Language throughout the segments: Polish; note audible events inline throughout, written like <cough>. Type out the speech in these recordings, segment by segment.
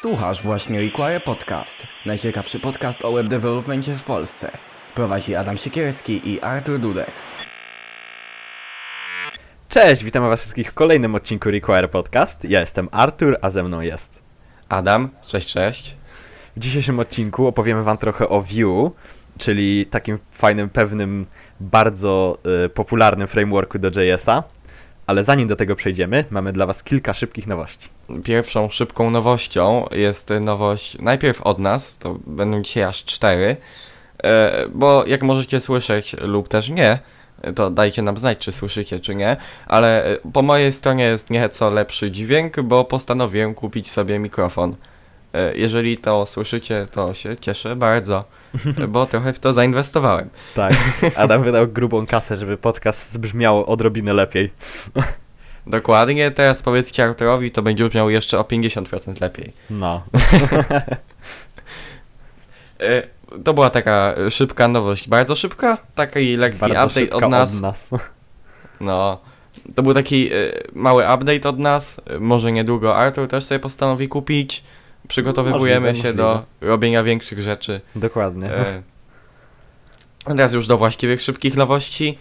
Słuchasz właśnie Require Podcast, najciekawszy podcast o web developmentie w Polsce. Prowadzi Adam Siekierski i Artur Dudek. Cześć, witam was wszystkich w kolejnym odcinku Require Podcast. Ja jestem Artur, a ze mną jest. Adam, cześć, cześć. W dzisiejszym odcinku opowiemy wam trochę o Vue, czyli takim fajnym, pewnym, bardzo y, popularnym frameworku do JS-a. Ale zanim do tego przejdziemy, mamy dla was kilka szybkich nowości. Pierwszą szybką nowością jest nowość najpierw od nas, to będą dzisiaj aż cztery, e, bo jak możecie słyszeć lub też nie, to dajcie nam znać, czy słyszycie, czy nie, ale e, po mojej stronie jest nieco lepszy dźwięk, bo postanowiłem kupić sobie mikrofon. E, Jeżeli to słyszycie, to się cieszę bardzo, <laughs> bo trochę w to zainwestowałem. Tak, Adam wydał grubą kasę, żeby podcast brzmiał odrobinę lepiej. <laughs> Dokładnie, teraz powiedzcie Arturowi, to będzie brzmiał jeszcze o 50% lepiej. No, <laughs> E, To była taka szybka nowość, bardzo szybka, taki lekki bardzo update od nas. Od nas. No, to był taki e, mały update od nas. E, Może niedługo Artur też sobie postanowi kupić. Przygotowujemy Możliwe, się do robienia większych rzeczy. Dokładnie. E, Teraz już do właściwych szybkich nowości.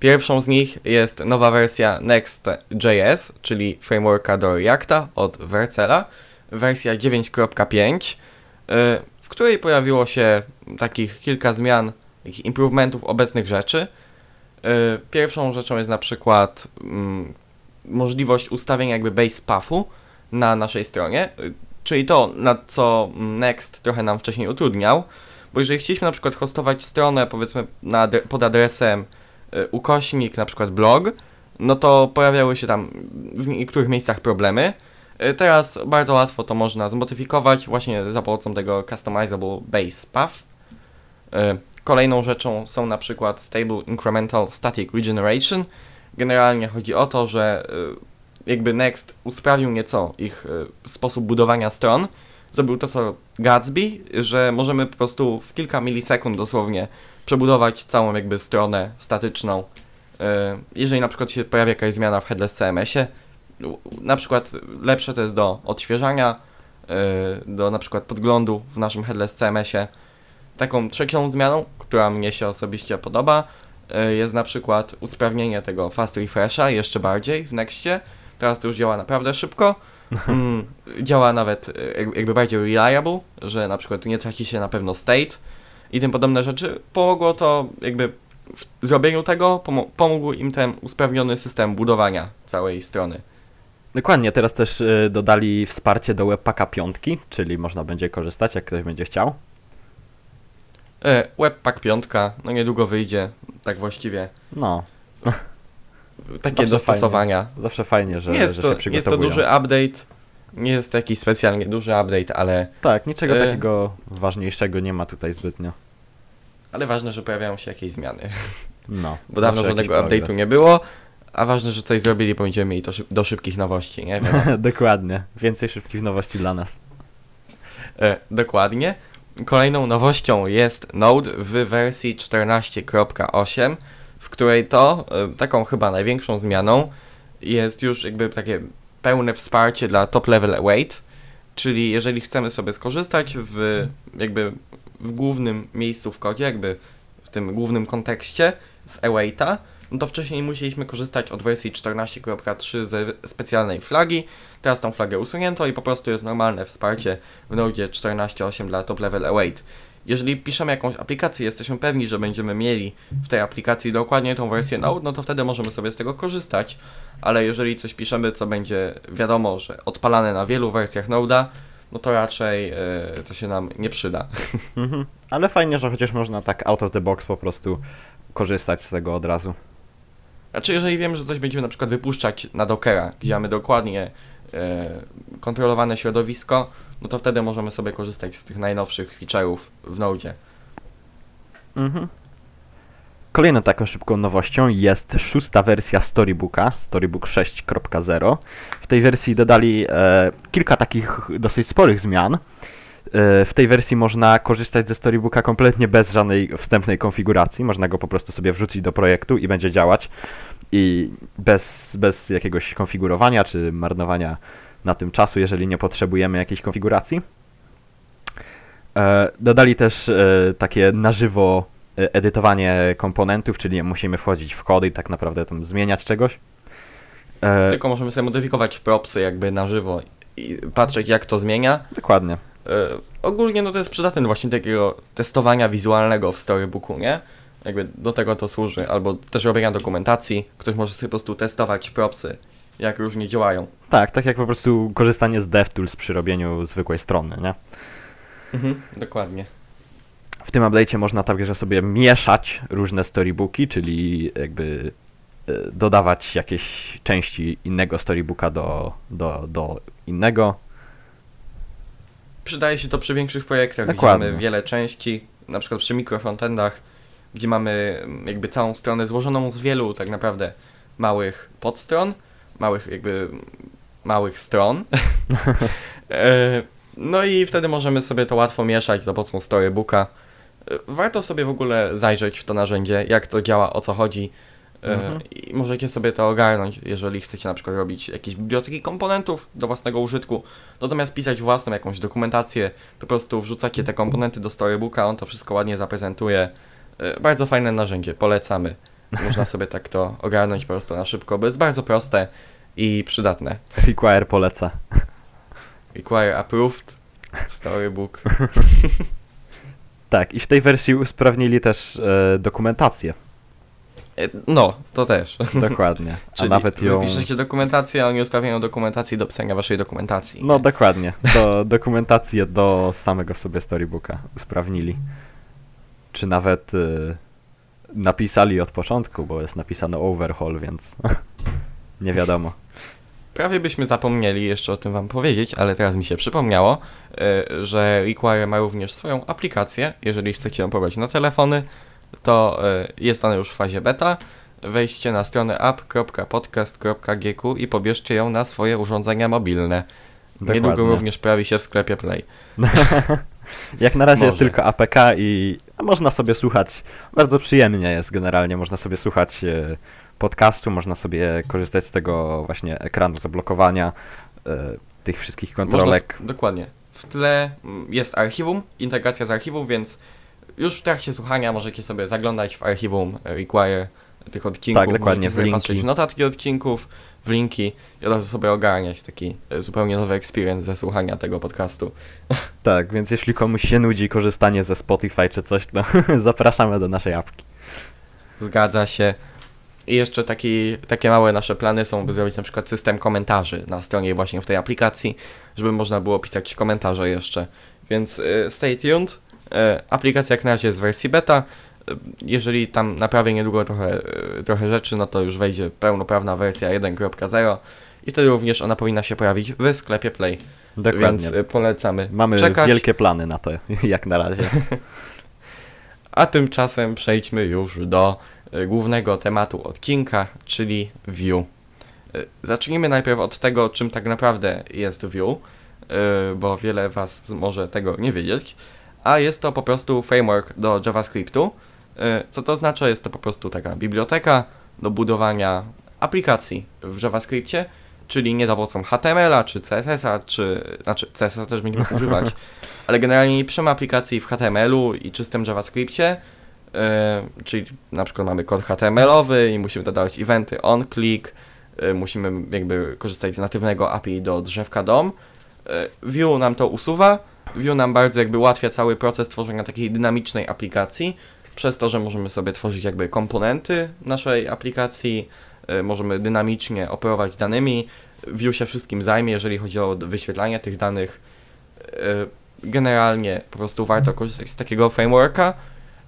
Pierwszą z nich jest nowa wersja Next.js, czyli frameworka do Reacta od Vercela, wersja 9.5, e, w której pojawiło się takich kilka zmian, improvementów obecnych rzeczy. E, Pierwszą rzeczą jest na przykład mm, możliwość ustawienia jakby base pathu na naszej stronie, czyli to, na co Next trochę nam wcześniej utrudniał, bo jeżeli chcieliśmy na przykład hostować stronę, powiedzmy adre- pod adresem y, ukośnik, na przykład blog, no to pojawiały się tam w niektórych miejscach problemy. Y, Teraz bardzo łatwo to można zmodyfikować właśnie za pomocą tego customizable base path. Y, Kolejną rzeczą są na przykład stable incremental static regeneration. Generalnie chodzi o to, że y, jakby Next usprawnił nieco ich y, sposób budowania stron, zrobił to co Gatsby, że możemy po prostu w kilka milisekund dosłownie przebudować całą jakby stronę statyczną. E, Jeżeli na przykład się pojawia jakaś zmiana w headless CMS-ie, na przykład lepsze to jest do odświeżania, e, do na przykład podglądu w naszym headless CMS-ie. Taką trzecią zmianą, która mnie się osobiście podoba, e, jest na przykład usprawnienie tego fast refresha jeszcze bardziej w Nextie. Teraz to już działa naprawdę szybko. <laughs> Mm, działa nawet e, jak- jakby bardziej reliable, że na przykład nie traci się na pewno state i tym podobne rzeczy. Pomogło to jakby w zrobieniu tego, pomo- pomógł im ten usprawniony system budowania całej strony. Dokładnie, teraz też y, dodali wsparcie do Webpacka 5, czyli można będzie korzystać, jak ktoś będzie chciał. E, Webpack 5, no niedługo wyjdzie, tak właściwie. No, <laughs> Takie Zawsze dostosowania. zawsze fajnie, że, jest, że to, się nie jest to przygotowują. duży update, nie jest to jakiś specjalnie duży update, ale, Tak, niczego E. takiego ważniejszego nie ma tutaj zbytnio. ale ważne, że pojawiają się jakieś zmiany. No, <laughs> Bo dawno żadnego update'u nie było, a ważne, że coś zrobili, bo będziemy mieli to szyb- do szybkich nowości, nie? <laughs> Dokładnie, więcej szybkich nowości dla nas. E, dokładnie. Kolejną nowością jest Node w wersji 14.8, w której to e, taką chyba największą zmianą jest już jakby takie pełne wsparcie dla top level await, czyli jeżeli chcemy sobie skorzystać w jakby w głównym miejscu w kodzie, jakby w tym głównym kontekście z awaita, no to wcześniej musieliśmy korzystać od wersji 14.3 ze specjalnej flagi. Teraz tą flagę usunięto i po prostu jest normalne wsparcie w Node 14.8 dla top level await. Jeżeli piszemy jakąś aplikację, jesteśmy pewni, że będziemy mieli w tej aplikacji dokładnie tą wersję Node, no to wtedy możemy sobie z tego korzystać, ale jeżeli coś piszemy, co będzie wiadomo, że odpalane na wielu wersjach Node'a, no to raczej e, to się nam nie przyda. <laughs> Mhm. Ale fajnie, że chociaż można tak out of the box po prostu korzystać z tego od razu. Znaczy, jeżeli wiem, że coś będziemy na przykład wypuszczać na Dockera, gdzie mamy dokładnie kontrolowane środowisko, no to wtedy możemy sobie korzystać z tych najnowszych feature'ów w Node. Mhm. Kolejną taką szybką nowością jest szósta wersja Storybooka, Storybook 6.0. W tej wersji dodali e, kilka takich dosyć sporych zmian. E, w tej wersji można korzystać ze Storybooka kompletnie bez żadnej wstępnej konfiguracji. Można go po prostu sobie wrzucić do projektu i będzie działać. I bez, bez jakiegoś konfigurowania czy marnowania na tym czasu, jeżeli nie potrzebujemy jakiejś konfiguracji. E, dodali też e, takie na żywo e, edytowanie komponentów, czyli musimy wchodzić w kody i tak naprawdę tam zmieniać czegoś. Tylko możemy sobie modyfikować propsy jakby na żywo i patrzeć jak to zmienia. Dokładnie. Ogólnie no to jest przydatne właśnie takiego testowania wizualnego w storybooku, nie? Jakby do tego to służy, albo też robienia dokumentacji. Ktoś może sobie po prostu testować propsy, jak różnie działają. Tak, tak jak po prostu korzystanie z DevTools przy robieniu zwykłej strony, nie? Mhm, dokładnie. W tym update'cie można także sobie mieszać różne storybooki, czyli jakby e, dodawać jakieś części innego storybooka do, do, do innego. Przydaje się to przy większych projektach, Dokładnie. mamy wiele części, na przykład przy mikrofrontendach, gdzie mamy mm, jakby całą stronę złożoną z wielu tak naprawdę małych podstron, małych jakby małych stron. <laughs> E, no i wtedy możemy sobie to łatwo mieszać za pomocą storybooka. E, Warto sobie w ogóle zajrzeć w to narzędzie, jak to działa, o co chodzi. E, Mhm. I możecie sobie to ogarnąć, jeżeli chcecie na przykład robić jakieś biblioteki komponentów do własnego użytku. No zamiast pisać własną jakąś dokumentację, po prostu wrzucacie te komponenty do storybooka, on to wszystko ładnie zaprezentuje. E, Bardzo fajne narzędzie, polecamy. Można sobie tak to ogarnąć po prostu na szybko, bo jest bardzo proste i przydatne. Require poleca. Require approved, storybook. <laughs> Tak, i w tej wersji usprawnili też e, dokumentację. E, No, to też. Dokładnie. A <laughs> Czyli nawet ją. piszecie dokumentację, a oni usprawniają dokumentację do pisania waszej dokumentacji. No nie? dokładnie. Do <laughs> dokumentację do samego w sobie storybooka usprawnili. Czy nawet e, napisali od początku, bo jest napisane overhaul, więc <laughs> nie wiadomo. Prawie byśmy zapomnieli jeszcze o tym wam powiedzieć, ale teraz mi się przypomniało, y, że Require ma również swoją aplikację. Jeżeli chcecie ją pobrać na telefony, to y, jest ona już w fazie beta. Wejdźcie na stronę app.podcast.gq i pobierzcie ją na swoje urządzenia mobilne. Niedługo Dokładnie. również pojawi się w sklepie Play. <laughs> Jak na razie jest Może. tylko APK i można sobie słuchać, bardzo przyjemnie jest generalnie, można sobie słuchać e, podcastu, można sobie korzystać z tego właśnie ekranu zablokowania, e, tych wszystkich kontrolek. Można, dokładnie. W tle mm, jest archiwum, integracja z archiwum, więc już w trakcie słuchania możecie sobie zaglądać w archiwum e, Require tych odcinków. Tak, dokładnie, Możecie w sobie linki. patrzeć notatki odcinków, w linki i od razu sobie ogarniać taki e, zupełnie nowy experience ze słuchania tego podcastu. <laughs> Tak, więc jeśli komuś się nudzi korzystanie ze Spotify czy coś, to <laughs> zapraszamy do naszej apki. Zgadza się. I jeszcze taki, takie małe nasze plany są, by zrobić na przykład system komentarzy na stronie właśnie w tej aplikacji, żeby można było pisać komentarze jeszcze. Więc y, stay tuned. Y, aplikacja jak na razie jest w wersji beta. Jeżeli tam naprawię niedługo trochę, y, trochę rzeczy, no to już wejdzie pełnoprawna wersja 1.0 i wtedy również ona powinna się pojawić w sklepie Play. Dokładnie. Więc y, polecamy Mamy czekać. wielkie plany na to, <laughs> jak na razie. <laughs> A tymczasem przejdźmy już do e, głównego tematu odcinka, czyli Vue. E, Zacznijmy najpierw od tego, czym tak naprawdę jest Vue, e, bo wiele Was może tego nie wiedzieć. A jest to po prostu framework do JavaScriptu. E, Co to oznacza? Jest to po prostu taka biblioteka do budowania aplikacji w JavaScriptie, czyli nie za pomocą HTML-a czy CSS-a, czy znaczy CSS-a też będziemy <laughs> używać, ale generalnie nie piszemy aplikacji w HTML-u i czystym JavaScriptie, yy, czyli na przykład mamy kod HTML-owy i musimy dodawać eventy on-click, yy, musimy jakby korzystać z natywnego API do drzewka DOM. Yy, Vue nam to usuwa, Vue nam bardzo jakby ułatwia cały proces tworzenia takiej dynamicznej aplikacji, przez to, że możemy sobie tworzyć jakby komponenty naszej aplikacji, yy, możemy dynamicznie operować danymi, Vue się wszystkim zajmie, jeżeli chodzi o wyświetlanie tych danych. Yy, Generalnie po prostu warto korzystać z takiego frameworka.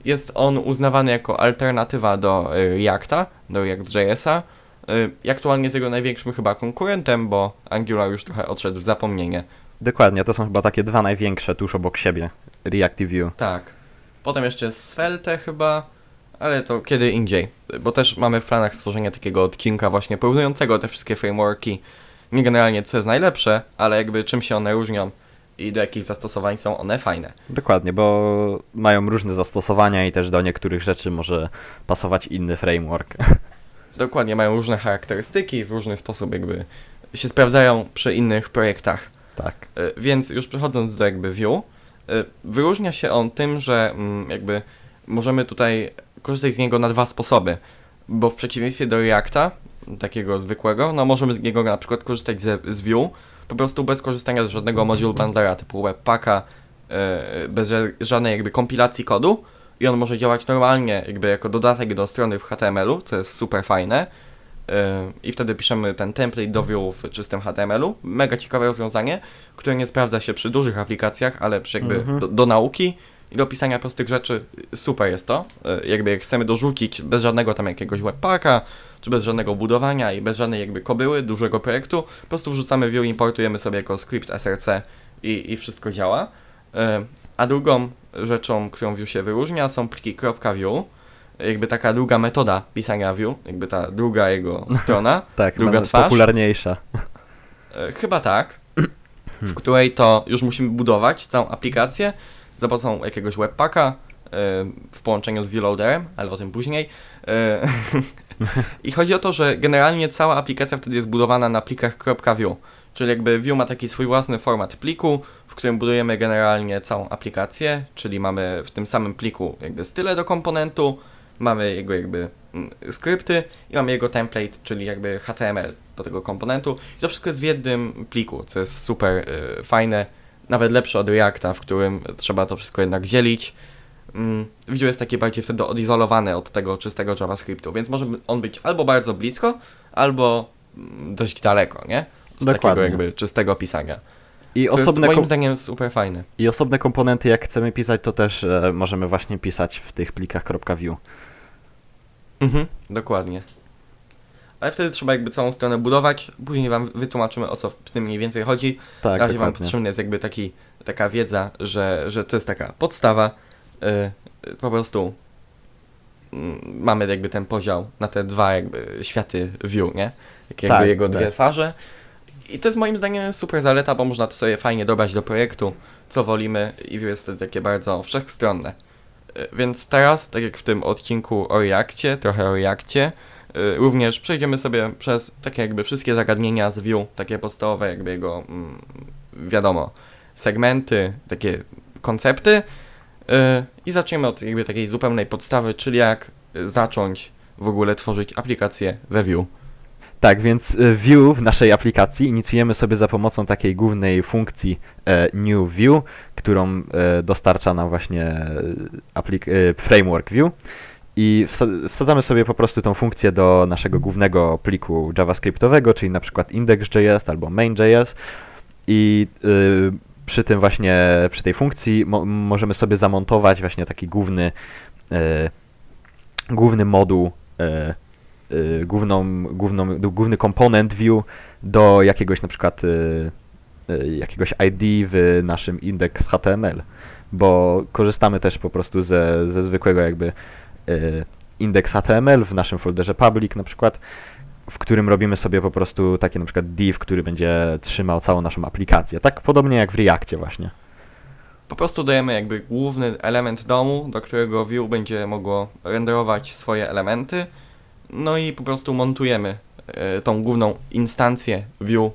Jest on uznawany jako alternatywa do y, Reacta, do React.jsa. Y, i aktualnie jest jego największym chyba konkurentem, bo Angular już trochę odszedł w zapomnienie. Dokładnie, to są chyba takie dwa największe tuż obok siebie. Reactive View. Tak. Potem jeszcze Svelte chyba, ale to kiedy indziej. Bo też mamy w planach stworzenie takiego odcinka właśnie porównującego te wszystkie frameworki. Nie generalnie co jest najlepsze, ale jakby czym się one różnią i do jakich zastosowań są one fajne. Dokładnie, bo mają różne zastosowania i też do niektórych rzeczy może pasować inny framework. <laughs> Dokładnie, mają różne charakterystyki, w różny sposób jakby się sprawdzają przy innych projektach. Tak. E, Więc już przechodząc do jakby view, wyróżnia się on tym, że mm, jakby możemy tutaj korzystać z niego na dwa sposoby, bo w przeciwieństwie do Reacta, takiego zwykłego, no możemy z niego na przykład korzystać ze, z view, po prostu bez korzystania z żadnego module bundlera typu webpacka, e, bez ża- żadnej jakby kompilacji kodu i on może działać normalnie jakby jako dodatek do strony w HTML-u, co jest super fajne. E, I wtedy piszemy ten template do view w czystym HTML-u. Mega ciekawe rozwiązanie, które nie sprawdza się przy dużych aplikacjach, ale przy jakby Mhm. do, do nauki i do pisania prostych rzeczy super jest to. E, Jakby jak chcemy dorzucić bez żadnego tam jakiegoś webpacka, czy bez żadnego budowania i bez żadnej jakby kobyły dużego projektu, po prostu wrzucamy view, importujemy sobie jako skrypt src i, i wszystko działa. E, A drugą rzeczą, którą view się wyróżnia są pliki .view, jakby taka druga metoda pisania view, jakby ta druga jego <laughs> strona. Tak, Druga twarz? popularniejsza. E, Chyba tak, <clears throat> w której to już musimy budować całą aplikację za pomocą jakiegoś webpacka e, w połączeniu z viewloaderem, ale o tym później. E, <laughs> I chodzi o to, że generalnie cała aplikacja wtedy jest budowana na plikach .view, czyli jakby view ma taki swój własny format pliku, w którym budujemy generalnie całą aplikację, czyli mamy w tym samym pliku jakby style do komponentu, mamy jego jakby mm, skrypty i mamy jego template, czyli jakby HTML do tego komponentu. I to wszystko jest w jednym pliku, co jest super y, fajne, nawet lepsze od Reacta, w którym trzeba to wszystko jednak dzielić. Mm, Video jest takie bardziej wtedy odizolowane od tego czystego JavaScriptu, więc może on być albo bardzo blisko, albo mm, dość daleko, nie? Takiego Dokładnie. jakby czystego pisania. I Co osobne, moim zdaniem super fajne. I osobne komponenty, jak chcemy pisać, to też e, możemy właśnie pisać w tych plikach .view. Mhm, dokładnie. Ale wtedy trzeba jakby całą stronę budować, później wam wytłumaczymy o co w tym mniej więcej chodzi. Tak, Na razie wam potrzebny jest jakby taki, taka wiedza, że, że to jest taka podstawa. y, y, po prostu mm, mamy jakby ten podział na te dwa jakby światy view, nie? Jak jakby Tak, jego tak. dwie twarze. I to jest moim zdaniem super zaleta, bo można to sobie fajnie dobrać do projektu, co wolimy i view jest wtedy takie bardzo wszechstronne. Więc teraz, tak jak w tym odcinku o Reakcie, trochę o Reakcie, y, również przejdziemy sobie przez takie jakby wszystkie zagadnienia z view, takie podstawowe jakby jego, mm, wiadomo, segmenty, takie koncepty y, i zaczniemy od jakby takiej zupełnej podstawy, czyli jak zacząć w ogóle tworzyć aplikację we view. Tak, więc e, view w naszej aplikacji. Inicjujemy sobie za pomocą takiej głównej funkcji e, new view, którą e, dostarcza nam właśnie e, framework view. I wsa- wsadzamy sobie po prostu tą funkcję do naszego głównego pliku javascriptowego, czyli na przykład index.js albo main.js i y, przy tym właśnie, przy tej funkcji mo- możemy sobie zamontować właśnie taki główny główny moduł e, y, główną, główną, d- główny komponent view do jakiegoś na przykład y, y, jakiegoś ID w naszym index.html, bo korzystamy też po prostu ze, ze zwykłego jakby y, index.html w naszym folderze public na przykład, w którym robimy sobie po prostu taki na przykład div, który będzie trzymał całą naszą aplikację. Tak podobnie jak w Reactie właśnie. Po prostu dajemy jakby główny element domu, do którego view będzie mogło renderować swoje elementy. No i po prostu montujemy e, tą główną instancję view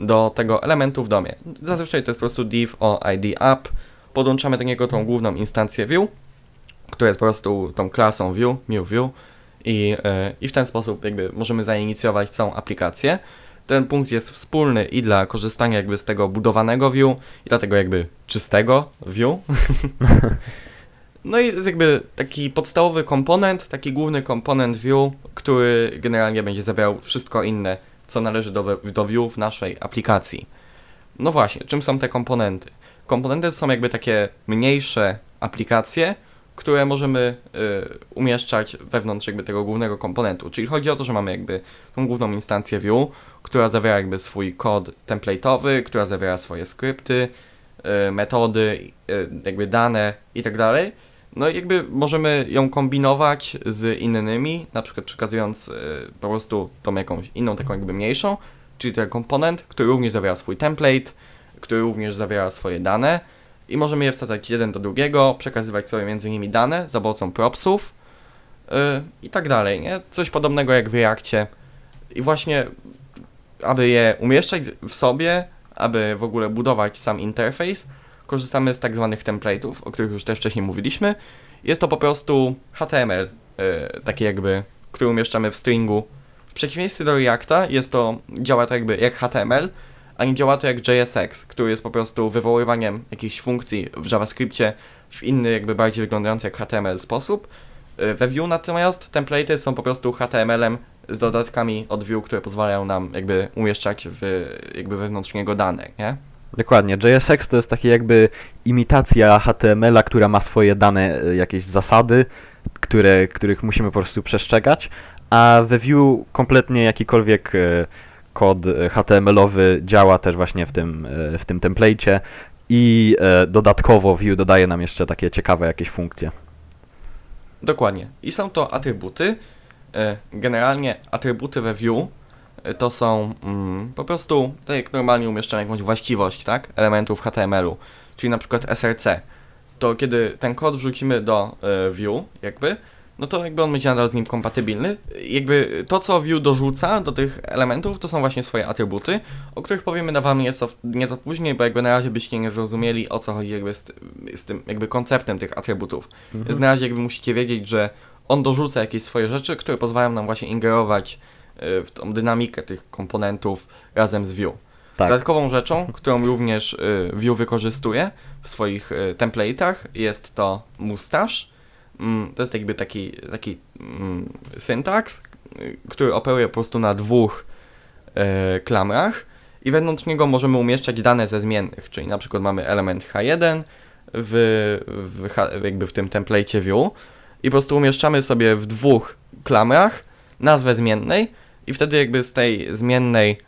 do tego elementu w domie. Zazwyczaj to jest po prostu div o id app. Podłączamy do niego tą główną instancję view, która jest po prostu tą klasą view, new view i, e, i w ten sposób jakby możemy zainicjować całą aplikację. Ten punkt jest wspólny i dla korzystania jakby z tego budowanego view i dla tego jakby czystego view. <laughs> no i jest jakby taki podstawowy komponent, taki główny komponent view, który generalnie będzie zawierał wszystko inne, co należy do, do view w naszej aplikacji. No właśnie, czym są te komponenty? Komponenty to są jakby takie mniejsze aplikacje, które możemy y, umieszczać wewnątrz jakby tego głównego komponentu. Czyli chodzi o to, że mamy jakby tą główną instancję view, która zawiera jakby swój kod template'owy, która zawiera swoje skrypty, y, metody, y, jakby dane i tak dalej. No jakby możemy ją kombinować z innymi, na przykład przekazując y, po prostu tą jakąś inną, taką jakby mniejszą, czyli ten komponent, który również zawiera swój template, który również zawiera swoje dane i możemy je wsadzać jeden do drugiego, przekazywać sobie między nimi dane za pomocą propsów yy, i tak dalej, nie? Coś podobnego jak w Reakcie. I właśnie aby je umieszczać w sobie, aby w ogóle budować sam interfejs, korzystamy z tak zwanych template'ów, o których już też wcześniej mówiliśmy. Jest to po prostu HTML, yy, taki jakby, który umieszczamy w stringu. W przeciwieństwie do Reacta jest to, działa to jakby jak HTML, a nie działa to jak JSX, który jest po prostu wywoływaniem jakichś funkcji w JavaScriptie w inny, jakby bardziej wyglądający jak HTML sposób. Y, we Vue natomiast template'y są po prostu HTML-em z dodatkami od Vue, które pozwalają nam jakby umieszczać w, jakby wewnątrz niego dane, nie? Dokładnie. JSX to jest takie jakby imitacja HTML-a, która ma swoje dane, e, jakieś zasady, które, których musimy po prostu przestrzegać, a we Vue kompletnie jakikolwiek e, kod e, HTML-owy działa też właśnie w tym, w tym template'cie i dodatkowo Vue dodaje nam jeszcze takie ciekawe jakieś funkcje. Dokładnie. I są to atrybuty. Generalnie atrybuty we Vue to są mm, po prostu, tak jak normalnie umieszczamy jakąś właściwość, tak? Elementów HTML-u, czyli na przykład src. To kiedy ten kod wrzucimy do e, Vue, jakby, no to jakby on będzie nadal z nim kompatybilny. Jakby to, co Vue dorzuca do tych elementów, to są właśnie swoje atrybuty, o których powiemy na wam nieco, nieco później, bo jakby na razie byście nie zrozumieli, o co chodzi jakby z, z tym jakby konceptem tych atrybutów. Więc na razie jakby musicie wiedzieć, że on dorzuca jakieś swoje rzeczy, które pozwalają nam właśnie ingerować y, w tą dynamikę tych komponentów razem z Vue. Tak. Dodatkową rzeczą, którą również y, Vue wykorzystuje w swoich y, template'ach jest to mustache. Mm, To jest jakby taki, taki mm, syntaks, y, który operuje po prostu na dwóch y, klamrach i wewnątrz niego możemy umieszczać dane ze zmiennych, czyli na przykład mamy element H1 w, w, jakby w tym template Vue i po prostu umieszczamy sobie w dwóch klamrach nazwę zmiennej i wtedy jakby z tej zmiennej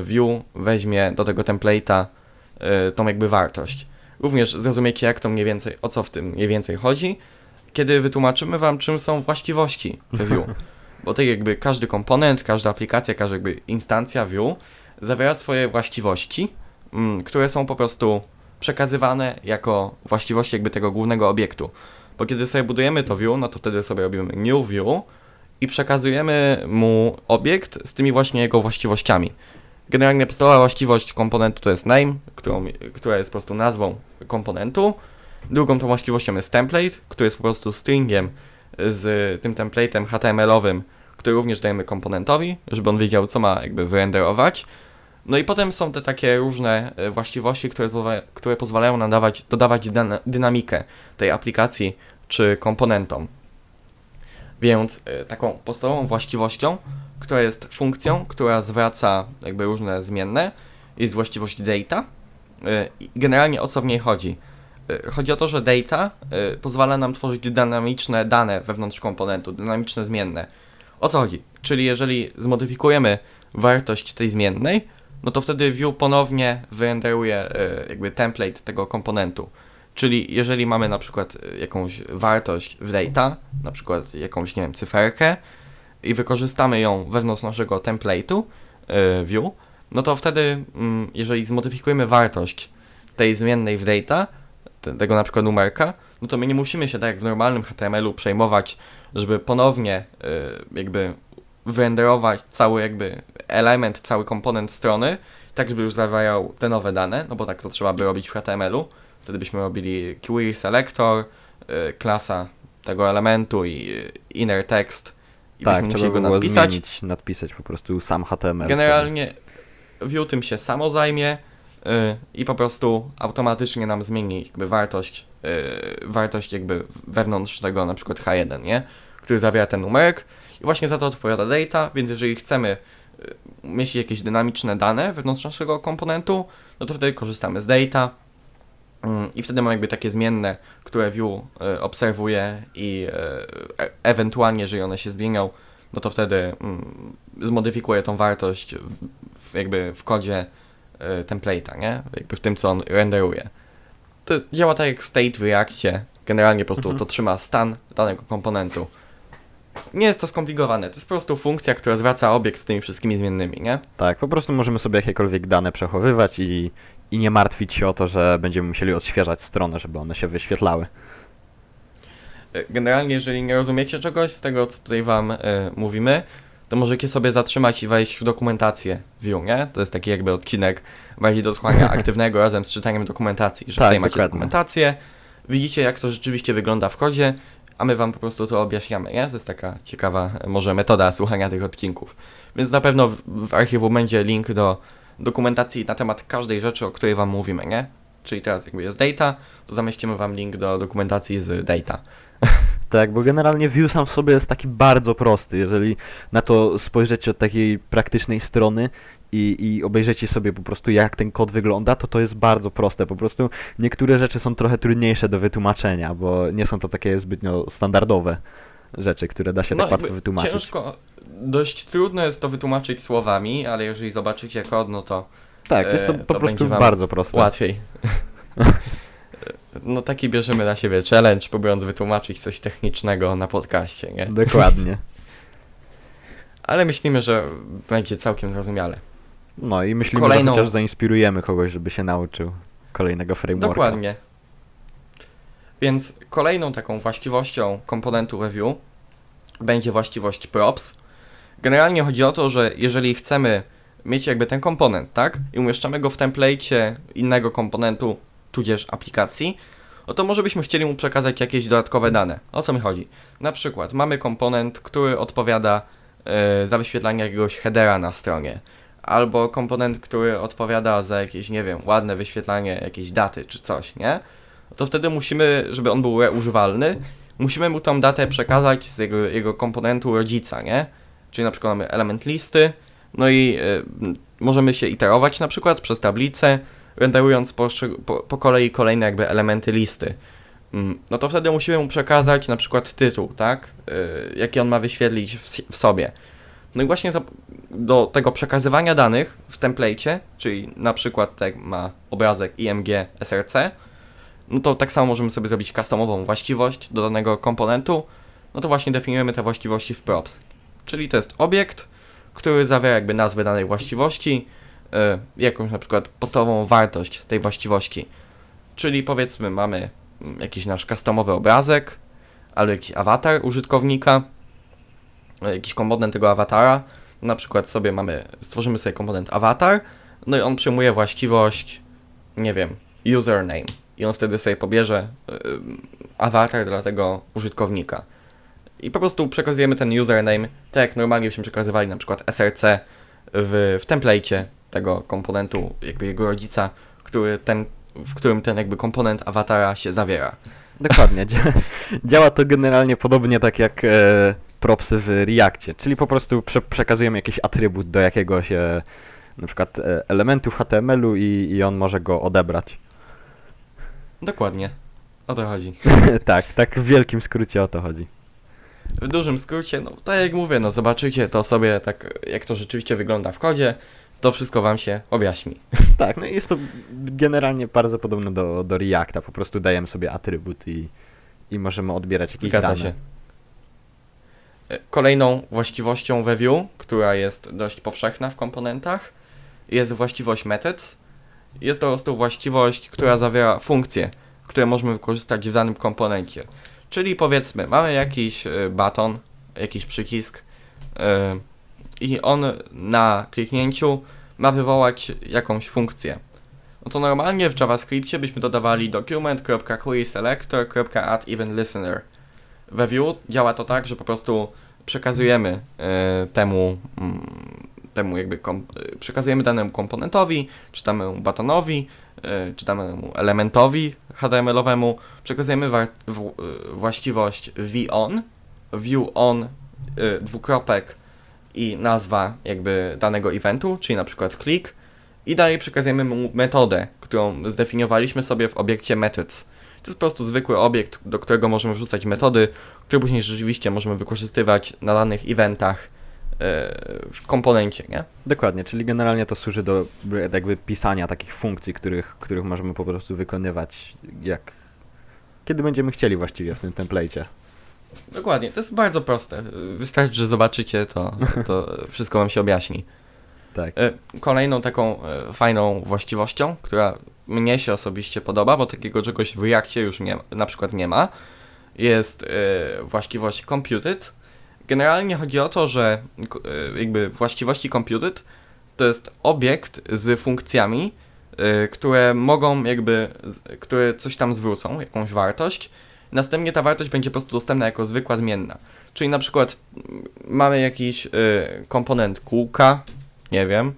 y, view weźmie do tego template'a y, tą jakby wartość. Również zrozumiecie jak to mniej więcej, o co w tym mniej więcej chodzi, kiedy wytłumaczymy wam czym są właściwości we view. <laughs> Bo tak jakby każdy komponent, każda aplikacja, każda jakby instancja view zawiera swoje właściwości, mm, które są po prostu przekazywane jako właściwości jakby tego głównego obiektu. Bo kiedy sobie budujemy to view, no to wtedy sobie robimy new view i przekazujemy mu obiekt z tymi właśnie jego właściwościami. Generalnie podstawowa właściwość komponentu to jest name, którą, która jest po prostu nazwą komponentu. Drugą tą właściwością jest template, który jest po prostu stringiem z tym templatem HTML-owym, który również dajemy komponentowi, żeby on wiedział, co ma jakby wyrenderować. No i potem są te takie różne e, właściwości, które, które pozwalają nam dawać, dodawać dyna- dynamikę tej aplikacji czy komponentom. Więc e, taką podstawową właściwością, która jest funkcją, która zwraca jakby różne zmienne, jest właściwość data. E, Generalnie o co w niej chodzi? E, Chodzi o to, że data pozwala nam tworzyć dynamiczne dane wewnątrz komponentu, dynamiczne zmienne. O co chodzi? Czyli jeżeli zmodyfikujemy wartość tej zmiennej, no to wtedy view ponownie wyrenderuje jakby template tego komponentu. Czyli jeżeli mamy na przykład e, jakąś wartość w data, na przykład jakąś, nie wiem, cyferkę i wykorzystamy ją wewnątrz naszego template'u e, view, no to wtedy, mm, jeżeli zmodyfikujemy wartość tej zmiennej w data, te, tego na przykład numerka, no to my nie musimy się tak jak w normalnym HTML-u przejmować, żeby ponownie e, jakby wyrenderować cały jakby element, cały komponent strony, tak żeby już zawierał te nowe dane, no bo tak to trzeba by robić w HTML-u. Wtedy byśmy robili query selector, y, klasa tego elementu i y, inner text i tak, byśmy musieli go było nadpisać. zmienić, nadpisać po prostu sam HTML. Generalnie Vue tym się samo zajmie y, i po prostu automatycznie nam zmieni jakby wartość, wartość jakby wewnątrz tego na przykład H1, nie? Który zawiera ten numerek i właśnie za to odpowiada data, więc jeżeli chcemy mieć jakieś dynamiczne dane wewnątrz naszego komponentu, no to wtedy korzystamy z data i wtedy mamy jakby takie zmienne, które Vue y, obserwuje i y, e- ewentualnie, jeżeli one się zmienią, no to wtedy mm, zmodyfikuje tą wartość w, jakby w kodzie template'a, nie? Jakby w tym, co on renderuje. To jest, działa tak jak state w Reactie. Generalnie po prostu Mhm. to trzyma stan danego komponentu. Nie jest to skomplikowane, to jest po prostu funkcja, która zwraca obiekt z tymi wszystkimi zmiennymi, nie? Tak, po prostu możemy sobie jakiekolwiek dane przechowywać i, i nie martwić się o to, że będziemy musieli odświeżać stronę, żeby one się wyświetlały. Generalnie, jeżeli nie rozumiecie czegoś z tego, co tutaj wam y, mówimy, to możecie sobie zatrzymać i wejść w dokumentację Vue, nie? To jest taki jakby odcinek bardziej do słuchania <laughs> aktywnego razem z czytaniem dokumentacji, że Tak, tutaj macie dokładnie. dokumentację, widzicie jak to rzeczywiście wygląda w kodzie, a my wam po prostu to objaśniamy, nie? To jest taka ciekawa e, może metoda słuchania tych odcinków. Więc na pewno w, w archiwum będzie link do dokumentacji na temat każdej rzeczy, o której wam mówimy, nie? Czyli teraz jakby jest data, to zamieścimy wam link do dokumentacji z data. <laughs> Tak, bo generalnie Vue sam w sobie jest taki bardzo prosty. Jeżeli na to spojrzycie od takiej praktycznej strony i, i obejrzycie sobie po prostu jak ten kod wygląda, to to jest bardzo proste. Po prostu niektóre rzeczy są trochę trudniejsze do wytłumaczenia, bo nie są to takie zbytnio standardowe rzeczy, które da się tak No, łatwo jakby wytłumaczyć. Ciężko, dość trudno jest to wytłumaczyć słowami, ale jeżeli zobaczycie kod, no to Tak, jest to e, po to prostu bardzo proste. łatwiej. <laughs> No taki bierzemy na siebie challenge, próbując wytłumaczyć coś technicznego na podcaście, nie? Dokładnie. <laughs> Ale myślimy, że będzie całkiem zrozumiale. No i myślimy, Kolejną- że chociaż zainspirujemy kogoś, żeby się nauczył kolejnego frameworka. Dokładnie. Więc kolejną taką właściwością komponentu review będzie właściwość props. Generalnie chodzi o to, że jeżeli chcemy mieć jakby ten komponent, tak? I umieszczamy go w template'cie innego komponentu, tudzież aplikacji, no to może byśmy chcieli mu przekazać jakieś dodatkowe dane. O co mi chodzi? Na przykład mamy komponent, który odpowiada e, za wyświetlanie jakiegoś headera na stronie, albo komponent, który odpowiada za jakieś, nie wiem, ładne wyświetlanie jakiejś daty czy coś, nie? No to wtedy musimy, żeby on był używalny, musimy mu tą datę przekazać z jego, jego komponentu rodzica, nie? Czyli na przykład mamy element listy, no i y, możemy się iterować na przykład przez tablicę, renderując po, po, po kolei kolejne jakby elementy listy. Mm, No to wtedy musimy mu przekazać na przykład tytuł, tak? Y, jaki on ma wyświetlić w, w sobie. No i właśnie za, do tego przekazywania danych w template'cie, czyli na przykład tak ma obrazek img src, no to tak samo możemy sobie zrobić customową właściwość do danego komponentu, no to właśnie definiujemy te właściwości w props. Czyli to jest obiekt, który zawiera jakby nazwę danej właściwości, y, jakąś na przykład podstawową wartość tej właściwości. Czyli powiedzmy mamy mm, jakiś nasz customowy obrazek, albo jakiś awatar użytkownika, y, jakiś komponent tego awatara. Na przykład sobie mamy, stworzymy sobie komponent awatar, no i on przyjmuje właściwość, nie wiem, username. I on wtedy sobie pobierze y, awatar dla tego użytkownika. I po prostu przekazujemy ten username, tak jak normalnie byśmy przekazywali na przykład src w, w template'cie tego komponentu, jakby jego rodzica, który ten, w którym ten jakby komponent awatara się zawiera. Dokładnie. Dzia- Działa to generalnie podobnie tak jak e, propsy w Reactie, czyli po prostu prze przekazujemy jakiś atrybut do jakiegoś e, na przykład e, elementu w HTML-u i, i on może go odebrać. Dokładnie. O to chodzi. <laughs> tak, tak w wielkim skrócie o to chodzi. W dużym skrócie, no tak jak mówię, no zobaczycie to sobie tak, jak to rzeczywiście wygląda w kodzie, to wszystko wam się objaśni. <laughs> Tak, no jest to generalnie bardzo podobne do, do Reacta, po prostu dajemy sobie atrybut i, i możemy odbierać jakieś Zgadza dane. się. E, Kolejną właściwością we Vue, która jest dość powszechna w komponentach, jest właściwość methods. Jest to po prostu właściwość, która zawiera funkcje, które możemy wykorzystać w danym komponencie. Czyli powiedzmy, mamy jakiś e, baton, jakiś przycisk e, i on na kliknięciu ma wywołać jakąś funkcję. No to normalnie w JavaScriptie byśmy dodawali document.querySelector.addEventListener. We Vue działa to tak, że po prostu przekazujemy e, temu, mm, temu jakby przekazujemy danemu komponentowi, czy danemu buttonowi, e, czy danemu elementowi HTML-owemu, przekazujemy w, e, właściwość vOn, viewOn, e, dwukropek i nazwa jakby danego eventu, czyli na przykład klik i dalej przekazujemy mu metodę, którą zdefiniowaliśmy sobie w obiekcie methods. To jest po prostu zwykły obiekt, do którego możemy wrzucać metody, które później rzeczywiście możemy wykorzystywać na danych eventach e, w komponencie, nie? Dokładnie, czyli generalnie to służy do jakby pisania takich funkcji, których, których możemy po prostu wykonywać jak kiedy będziemy chcieli właściwie w tym template'cie. Dokładnie, to jest bardzo proste. Wystarczy, że zobaczycie, to, to <laughs> wszystko wam się objaśni. Tak. E, Kolejną taką e, fajną właściwością, która mnie się osobiście podoba, bo takiego czegoś w Reactie już nie, na przykład nie ma, jest e, właściwość computed, Generalnie chodzi o to, że y, jakby właściwości computed to jest obiekt z funkcjami, y, które mogą jakby, które coś tam zwrócą, jakąś wartość. Następnie ta wartość będzie po prostu dostępna jako zwykła zmienna. Czyli na przykład mamy jakiś y, komponent kółka, nie wiem,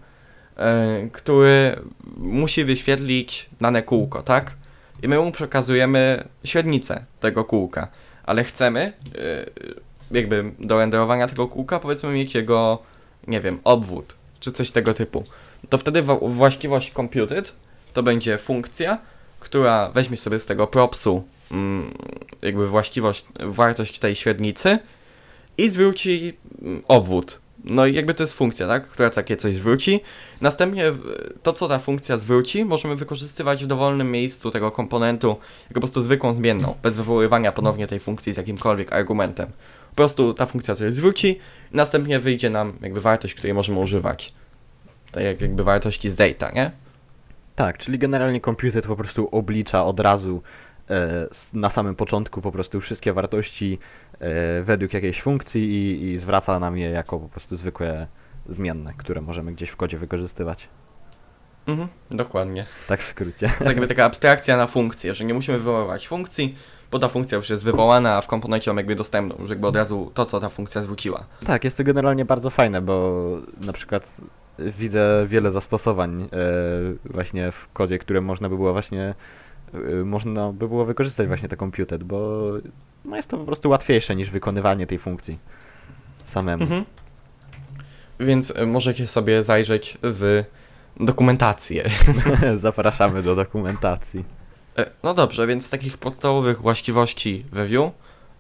który musi wyświetlić dane kółko, tak? I my mu przekazujemy średnicę tego kółka, ale chcemy jakby do renderowania tego kółka powiedzmy mieć jego, nie wiem, obwód, czy coś tego typu. To wtedy właściwość computed to będzie funkcja, która weźmie sobie z tego propsu mm, jakby właściwość, wartość tej średnicy i zwróci mm, obwód. No i jakby to jest funkcja, tak, która takie coś zwróci. Następnie to, co ta funkcja zwróci, możemy wykorzystywać w dowolnym miejscu tego komponentu jako po prostu zwykłą zmienną, bez wywoływania ponownie tej funkcji z jakimkolwiek argumentem. Po prostu ta funkcja coś zwróci, następnie wyjdzie nam jakby wartość, której możemy używać. Tak jak jakby wartości z data, nie? Tak, czyli generalnie komputer po prostu oblicza od razu e, na samym początku po prostu wszystkie wartości e, według jakiejś funkcji i, i zwraca nam je jako po prostu zwykłe zmienne, które możemy gdzieś w kodzie wykorzystywać. Mhm, dokładnie. Tak w skrócie. To jest jakby taka abstrakcja na funkcję, że nie musimy wywoływać funkcji, bo ta funkcja już jest wywołana, a w komponencie mamy jakby dostępną, już jakby od razu to, co ta funkcja zwróciła. Tak, jest to generalnie bardzo fajne, bo na przykład widzę wiele zastosowań e, właśnie w kodzie, które można by było właśnie e, można by było wykorzystać właśnie te computed, bo no jest to po prostu łatwiejsze niż wykonywanie tej funkcji samemu. Mhm. Więc y, możecie sobie zajrzeć w dokumentację. <laughs> Zapraszamy do dokumentacji. E, No dobrze, więc z takich podstawowych właściwości we Vue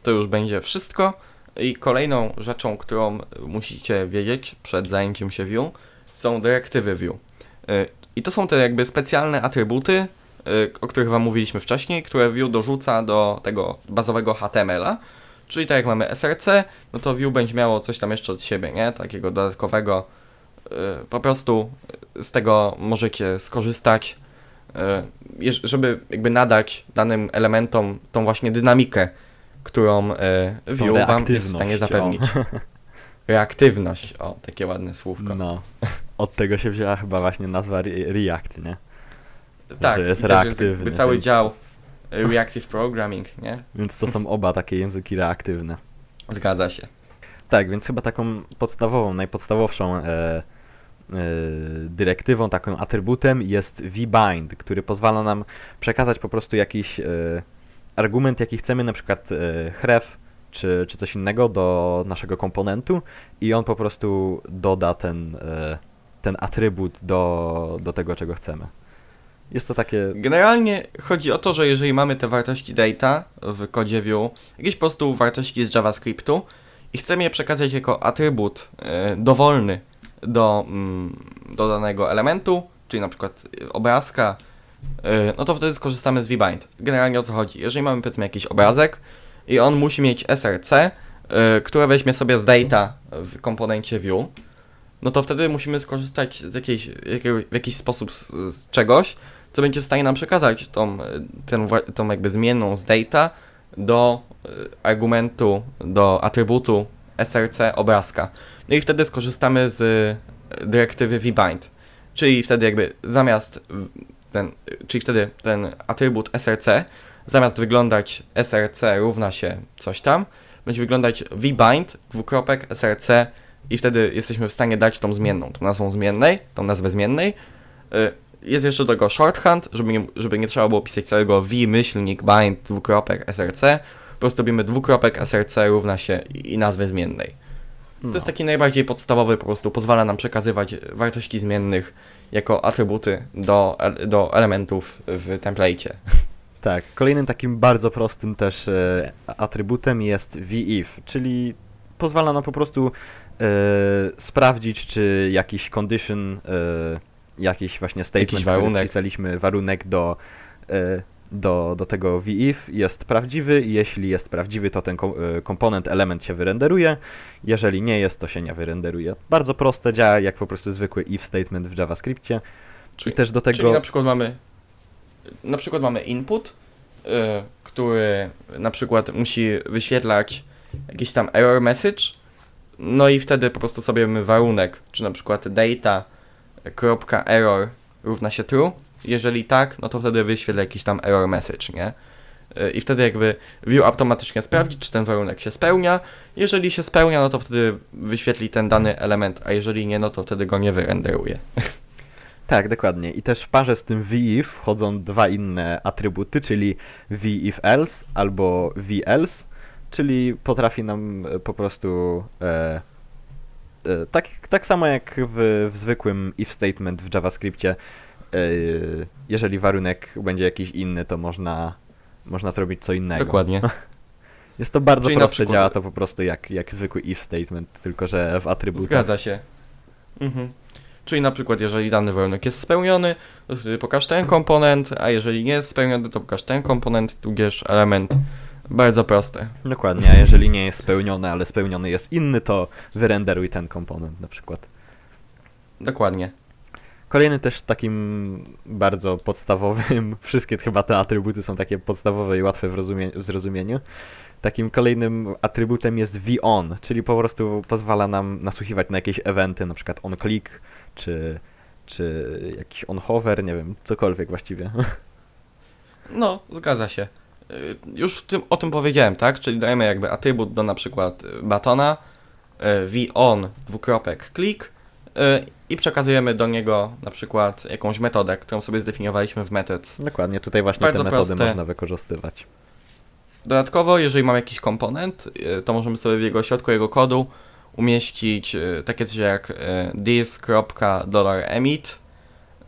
to już będzie wszystko. I kolejną rzeczą, którą musicie wiedzieć przed zajęciem się Vue są dyrektywy Vue. E, I to są te jakby specjalne atrybuty, e, o których Wam mówiliśmy wcześniej, które Vue dorzuca do tego bazowego HTML-a. Czyli tak jak mamy src, no to Vue będzie miało coś tam jeszcze od siebie, nie? Takiego dodatkowego. Po prostu z tego możecie skorzystać żeby jakby nadać danym elementom tą właśnie dynamikę, którą e, Tą Vue wam jest w stanie reaktywność, o. zapewnić. <laughs> Reaktywność, o, takie ładne słówko. No. Od tego się wzięła chyba właśnie nazwa re- React, nie? tak, Że jest jest reaktywny. jakby cały więc, dział e, Reactive Programming, nie? Więc to są oba takie języki reaktywne. Zgadza się. Tak, więc chyba taką podstawową, najpodstawowszą e, e, dyrektywą, takim atrybutem jest vbind, który pozwala nam przekazać po prostu jakiś e, argument, jaki chcemy, na przykład e, href czy, czy coś innego do naszego komponentu i on po prostu doda ten, e, ten atrybut do, do tego, czego chcemy. Jest to takie Generalnie chodzi o to, że jeżeli mamy te wartości data w kodzie Vue, jakieś po prostu wartości z JavaScriptu i chcemy je przekazać jako atrybut e, dowolny do, mm, do danego elementu, czyli na przykład obrazka, e, no to wtedy skorzystamy z vbind. Generalnie o co chodzi? Jeżeli mamy powiedzmy jakiś obrazek i on musi mieć src, e, które weźmie sobie z data w komponencie Vue, no to wtedy musimy skorzystać z jakiejś, w jakiś sposób z, z czegoś, co będzie w stanie nam przekazać tą, e, ten, tą jakby zmienną z data do argumentu, do atrybutu src obrazka. No i wtedy skorzystamy z e, dyrektywy vbind. Czyli wtedy jakby zamiast ten, czyli wtedy ten atrybut src zamiast wyglądać src równa się coś tam, będzie wyglądać vbind dwukropek src i wtedy jesteśmy w stanie dać tą zmienną, tą nazwą zmiennej, tą nazwę zmiennej. Y, Jest jeszcze do tego shorthand, żeby nie, żeby nie trzeba było pisać całego v myślnik bind dwukropek src. Po prostu robimy dwukropek src równa się i nazwę zmiennej. To jest taki najbardziej podstawowy, po prostu pozwala nam przekazywać wartości zmiennych jako atrybuty do, do elementów w template'cie. <laughs> Tak, kolejnym takim bardzo prostym też e, atrybutem jest vif, czyli pozwala nam po prostu e, sprawdzić, czy jakiś condition, e, jakiś właśnie statement, Jakiś który warunek. wpisaliśmy, warunek do, e, do, do tego vif jest prawdziwy i jeśli jest prawdziwy, to ten e, komponent, element się wyrenderuje, jeżeli nie jest, to się nie wyrenderuje. Bardzo proste, działa jak po prostu zwykły if statement w JavaScriptie i też do tego... Czyli na przykład mamy na przykład mamy input, y, który na przykład musi wyświetlać jakiś tam error message No i wtedy po prostu sobie mamy warunek, czy na przykład data.error równa się true. Jeżeli tak, no to wtedy wyświetla jakiś tam error message, nie? Y, I wtedy jakby view automatycznie sprawdzi, czy ten warunek się spełnia. Jeżeli się spełnia, no to wtedy wyświetli ten dany element, a jeżeli nie, no to wtedy go nie wyrenderuje. <laughs> Tak, dokładnie. I też w parze z tym VIF wchodzą dwa inne atrybuty, czyli VIF else albo VElse, czyli potrafi nam e, po prostu e, e, tak, tak samo jak w, w zwykłym if statement w JavaScriptie, jeżeli warunek będzie jakiś inny, to można, można zrobić co innego. Dokładnie. <laughs> Jest to bardzo Czyli proste, przykład- działa to po prostu jak, jak zwykły if statement, tylko że w atrybutach. Zgadza się. Mhm. Czyli na przykład, jeżeli dany warunek jest spełniony, to wtedy pokaż ten komponent, a jeżeli nie jest spełniony, to pokaż ten komponent, tudzież element. Bardzo proste. Dokładnie, a jeżeli nie jest spełniony, ale spełniony jest inny, to wyrenderuj ten komponent na przykład. Dokładnie. Kolejny też takim bardzo podstawowym, <laughs> wszystkie chyba te atrybuty są takie podstawowe i łatwe w, rozumie- w zrozumieniu. Takim kolejnym atrybutem jest VON, czyli po prostu pozwala nam nasłuchiwać na jakieś eventy, na przykład onClick, czy, czy jakiś onHover, nie wiem, cokolwiek właściwie. <laughs> No, zgadza się. Y, Już tym, o tym powiedziałem, tak? Czyli dajemy jakby atrybut do na przykład y, batona, y, on dwukropek click i przekazujemy do niego na przykład jakąś metodę, którą sobie zdefiniowaliśmy w methods. Dokładnie, tutaj właśnie Bardzo te metody proste. można wykorzystywać. Dodatkowo, jeżeli mamy jakiś komponent, y, to możemy sobie w jego środku jego kodu umieścić y, takie coś jak y,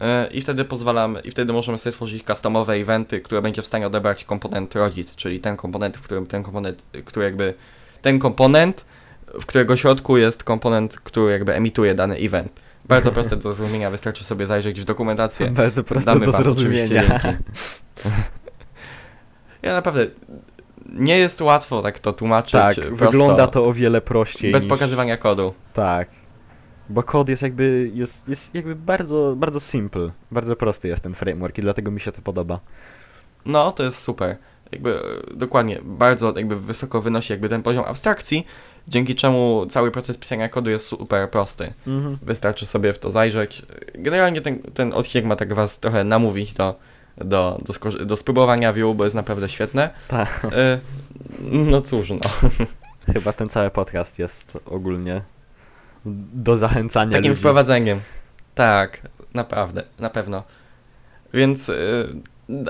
y, i wtedy pozwalamy, i wtedy możemy sobie tworzyć customowe eventy, które będzie w stanie odebrać komponent rodzic, czyli ten komponent, w którym ten komponent, y, który jakby ten komponent, w którego środku jest komponent, który jakby emituje dany event. Bardzo proste do zrozumienia, wystarczy sobie zajrzeć w dokumentację. Bardzo proste Damy do wam zrozumienia. Ja naprawdę nie jest łatwo tak to tłumaczyć. Tak, prosto, wygląda to o wiele prościej. bez niż... pokazywania kodu. Tak. Bo kod jest jakby, jest, jest jakby bardzo, bardzo simple. Bardzo prosty jest ten framework i dlatego mi się to podoba. No, to jest super. Jakby dokładnie, bardzo jakby wysoko wynosi jakby ten poziom abstrakcji, dzięki czemu cały proces pisania kodu jest super prosty. Mhm. Wystarczy sobie w to zajrzeć. Generalnie ten, ten odcinek ma tak was trochę namówić do, do, do, do spróbowania Vue, bo jest naprawdę świetne. Tak. E, No cóż, no. <laughs> Chyba ten cały podcast jest ogólnie do zachęcania Takim ludzi. wprowadzeniem. Tak, naprawdę, na pewno. Więc y,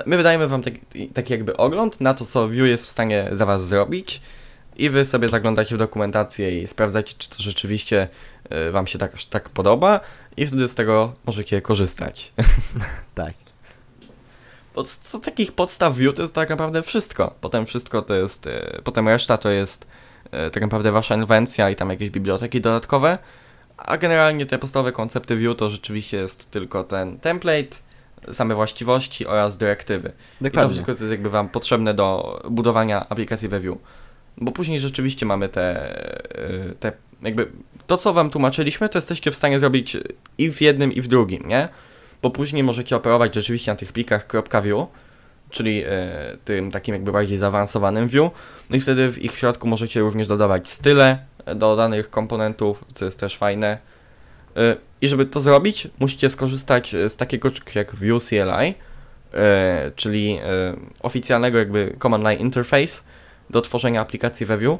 my wydajemy wam taki, taki jakby ogląd na to, co Vue jest w stanie za was zrobić i wy sobie zaglądacie w dokumentację i sprawdzacie, czy to rzeczywiście y, wam się tak, tak podoba i wtedy z tego możecie korzystać. <laughs> Tak. Bo z, z takich podstaw Vue to jest tak naprawdę wszystko. Potem wszystko to jest, y, potem reszta to jest y, tak naprawdę wasza inwencja i tam jakieś biblioteki dodatkowe. A generalnie te podstawowe koncepty Vue to rzeczywiście jest tylko ten template, same właściwości oraz dyrektywy. I to Dokładnie. wszystko co jest jakby wam potrzebne do budowania aplikacji we Vue. Bo później rzeczywiście mamy te, y, te jakby to co wam tłumaczyliśmy, to jesteście w stanie zrobić i w jednym i w drugim, nie? Bo później możecie operować rzeczywiście na tych plikach .vue, czyli e, tym takim jakby bardziej zaawansowanym view. No i wtedy w ich środku możecie również dodawać style do danych komponentów, co jest też fajne. E, I żeby to zrobić, musicie skorzystać z takiego jak Vue CLI, e, czyli e, oficjalnego jakby command line interface do tworzenia aplikacji we Vue.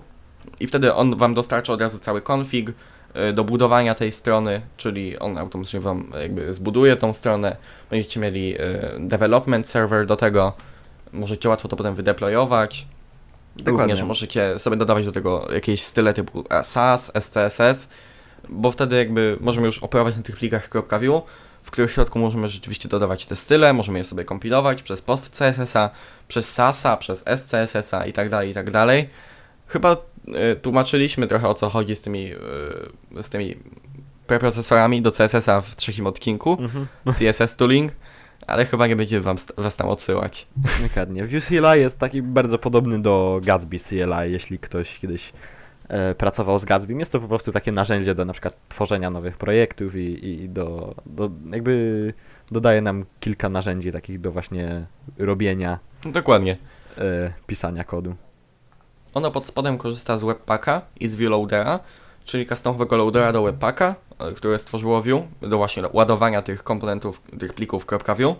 I wtedy on wam dostarcza od razu cały config e, do budowania tej strony, czyli on automatycznie wam jakby zbuduje tą stronę. Będziecie mieli e, development server do tego, możecie łatwo to potem wydeployować. Dokładnie. Również możecie sobie dodawać do tego jakieś style typu SAS, SCSS, bo wtedy jakby możemy już operować na tych plikach .vue, w których środku możemy rzeczywiście dodawać te style, możemy je sobie kompilować przez post CSS-a, przez SAS-a, przez SCSS-a i tak dalej, i tak dalej. Chyba y, tłumaczyliśmy trochę o co chodzi z tymi, y, z tymi preprocesorami do CSS-a w trzecim odcinku, Mhm. CSS tooling, ale chyba nie będzie wam was tam odsyłać. Dokładnie. Vue CLI jest taki bardzo podobny do Gatsby CLI, jeśli ktoś kiedyś pracował z Gatsby. Jest to po prostu takie narzędzie do na przykład tworzenia nowych projektów i, i do, do jakby dodaje nam kilka narzędzi takich do właśnie robienia, Dokładnie. e, pisania kodu. Ono pod spodem korzysta z Webpacka i z ViewLoadera, czyli customowego loadera do webpacka, e, które stworzyło Vue, do właśnie ładowania tych komponentów, tych plików .vue.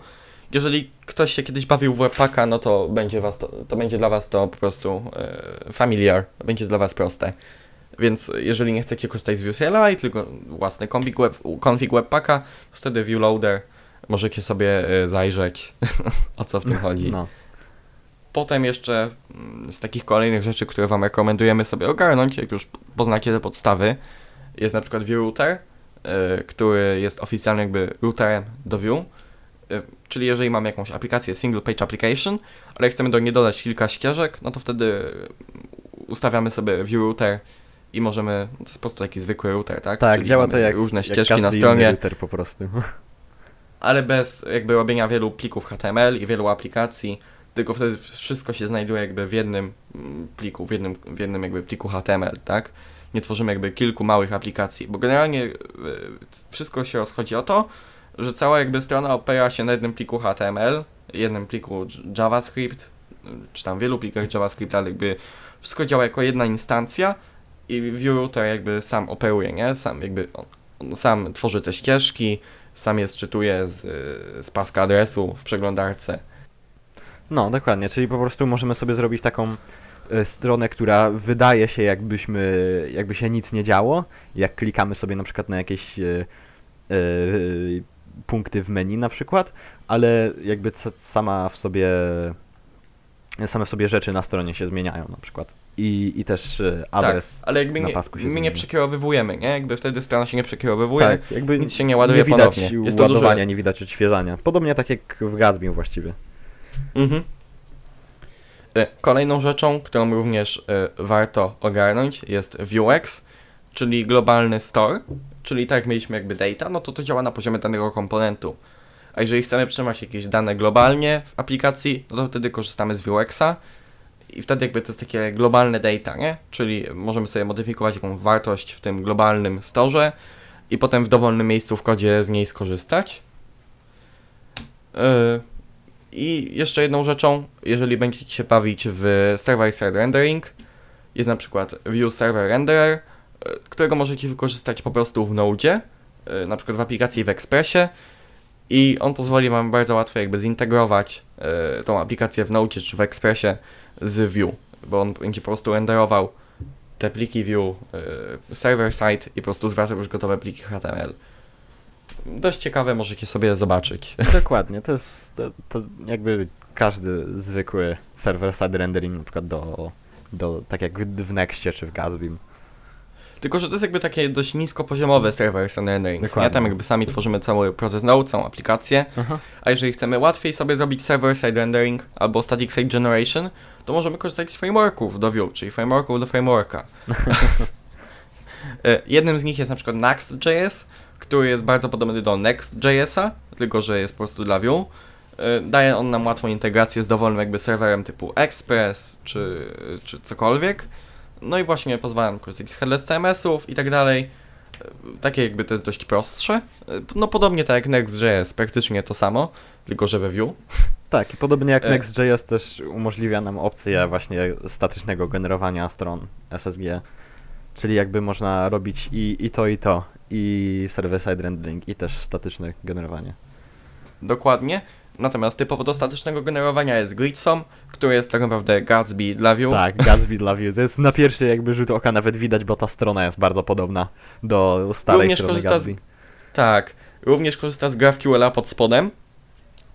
Jeżeli ktoś się kiedyś bawił w webpacka, no to będzie, was to, to będzie dla Was to po prostu e, familiar, będzie dla Was proste. Więc jeżeli nie chcecie korzystać z Vue CLI, tylko własny config, web, config webpacka, to wtedy Vue Loader możecie sobie e, zajrzeć, <laughs> o co w tym chodzi. No. Potem jeszcze mm, z takich kolejnych rzeczy, które Wam rekomendujemy sobie ogarnąć, jak już poznacie te podstawy, jest na przykład Vue Router, y, który jest oficjalnie jakby routerem do Vue. Y, czyli jeżeli mamy jakąś aplikację single page application, ale chcemy do niej dodać kilka ścieżek, no to wtedy ustawiamy sobie Vue Router i możemy, to jest po prostu taki zwykły router, tak? Tak, Czyli działa to jak różne jak ścieżki każdy na stronie, router po prostu. <laughs> ale bez jakby robienia wielu plików HTML i wielu aplikacji, tylko wtedy wszystko się znajduje jakby w jednym mm, pliku, w jednym, w jednym jakby pliku HTML, tak? Nie tworzymy jakby kilku małych aplikacji, bo generalnie y, wszystko się rozchodzi o to, że cała jakby strona opiera się na jednym pliku HTML, jednym pliku JavaScript, czy tam wielu plikach JavaScript, ale jakby wszystko działa jako jedna instancja i Vue Router jakby sam operuje, nie? Sam jakby on, sam tworzy te ścieżki, sam je sczytuje z, z paska adresu w przeglądarce. No, dokładnie, czyli po prostu możemy sobie zrobić taką e, stronę, która wydaje się jakbyśmy, jakby się nic nie działo, jak klikamy sobie na przykład na jakieś e, e, punkty w menu na przykład, ale jakby sama w sobie same w sobie rzeczy na stronie się zmieniają na przykład. I, i też e, adres. Tak, ale jakby na nie, pasku się my nie przekierowywujemy, nie? Jakby wtedy strona się nie przekierowywuje, Tak, jakby nic się nie ładuje nie widać ponownie. Jest to ładowania, duże... nie widać odświeżania. Podobnie tak jak w Gatsby właściwie. Mhm. E, Kolejną rzeczą, którą również e, warto ogarnąć jest Vuex, czyli globalny store, czyli tak jak mieliśmy jakby data, no to to działa na poziomie danego komponentu. A jeżeli chcemy trzymać jakieś dane globalnie w aplikacji, no to wtedy korzystamy z Vuexa i wtedy jakby to jest takie globalne data, nie? Czyli możemy sobie modyfikować jakąś wartość w tym globalnym storze i potem w dowolnym miejscu w kodzie z niej skorzystać. Yy, I jeszcze jedną rzeczą, jeżeli będziecie się bawić w server-side rendering, jest na przykład View Server Renderer, którego możecie wykorzystać po prostu w Node, yy, na przykład w aplikacji w Expressie i on pozwoli Wam bardzo łatwo jakby zintegrować yy, tą aplikację w Node czy w Expressie z Vue, bo on będzie po prostu renderował te pliki yy, server-side i po prostu zwracał już gotowe pliki HTML. Dość ciekawe, możecie sobie zobaczyć. <laughs> Dokładnie, to jest to, to jakby każdy zwykły server-side rendering, na przykład do, do tak jak w Nextie czy w Gatsby. Tylko, że to jest jakby takie dość niskopoziomowe server side rendering. Nie? Dokładnie. Tam jakby sami tworzymy cały proces node, całą aplikację, Aha. a jeżeli chcemy łatwiej sobie zrobić server side rendering albo static site generation, to możemy korzystać z frameworków do Vue, czyli frameworków do frameworka. <laughs> E, Jednym z nich jest na przykład Next.js, który jest bardzo podobny do Next.jsa, tylko że jest po prostu dla Vue. Daje on nam łatwą integrację z dowolnym jakby serwerem typu Express czy, czy cokolwiek. No i właśnie pozwala nam korzystać z headless CMS-ów i tak dalej. Takie jakby to jest dość prostsze. No podobnie tak jak Next.js, praktycznie to samo, tylko że we Vue. Tak, i podobnie jak E. Next.js też umożliwia nam opcję właśnie statycznego generowania stron SSG. Czyli jakby można robić i, i to, i to. I server-side rendering, i też statyczne generowanie. Dokładnie. Natomiast typowo do statycznego generowania jest Gridsom, który jest tak naprawdę Gatsby dla Vue. Tak, Gatsby dla Vue. To jest na pierwszy jakby rzut oka nawet widać, bo ta strona jest bardzo podobna do starej Również strony korzysta z- Gatsby. Tak, również korzysta z GraphQL pod spodem,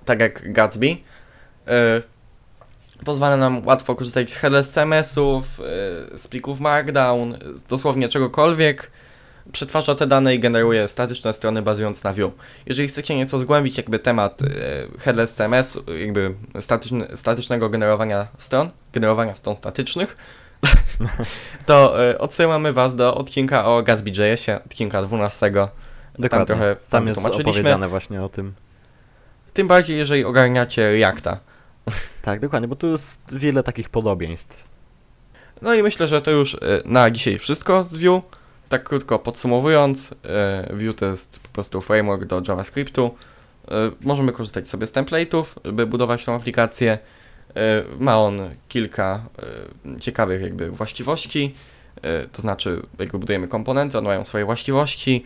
tak jak Gatsby. Yy, pozwala nam łatwo korzystać z headless CMS-ów, yy, z plików Markdown, z dosłownie czegokolwiek. Przetwarza te dane i generuje statyczne strony bazując na Vue. Jeżeli chcecie nieco zgłębić jakby temat yy, headless CMS, jakby statyczny, statycznego generowania stron, generowania stron statycznych, <laughs> to yy, odsyłamy Was do odcinka o Gatsby.jsie, odcinka 12. Dokładnie. trochę Tam tam jest opowiedziane właśnie o tym. Tym bardziej, jeżeli ogarniacie Reacta. <laughs> Tak, dokładnie, bo tu jest wiele takich podobieństw. No i myślę, że to już e, na dzisiaj wszystko z Vue. Tak krótko podsumowując, e, Vue to jest po prostu framework do JavaScriptu. E, Możemy korzystać sobie z template'ów, by budować tą aplikację. E, Ma on kilka ciekawych jakby właściwości. to znaczy jakby budujemy komponenty, one mają swoje właściwości.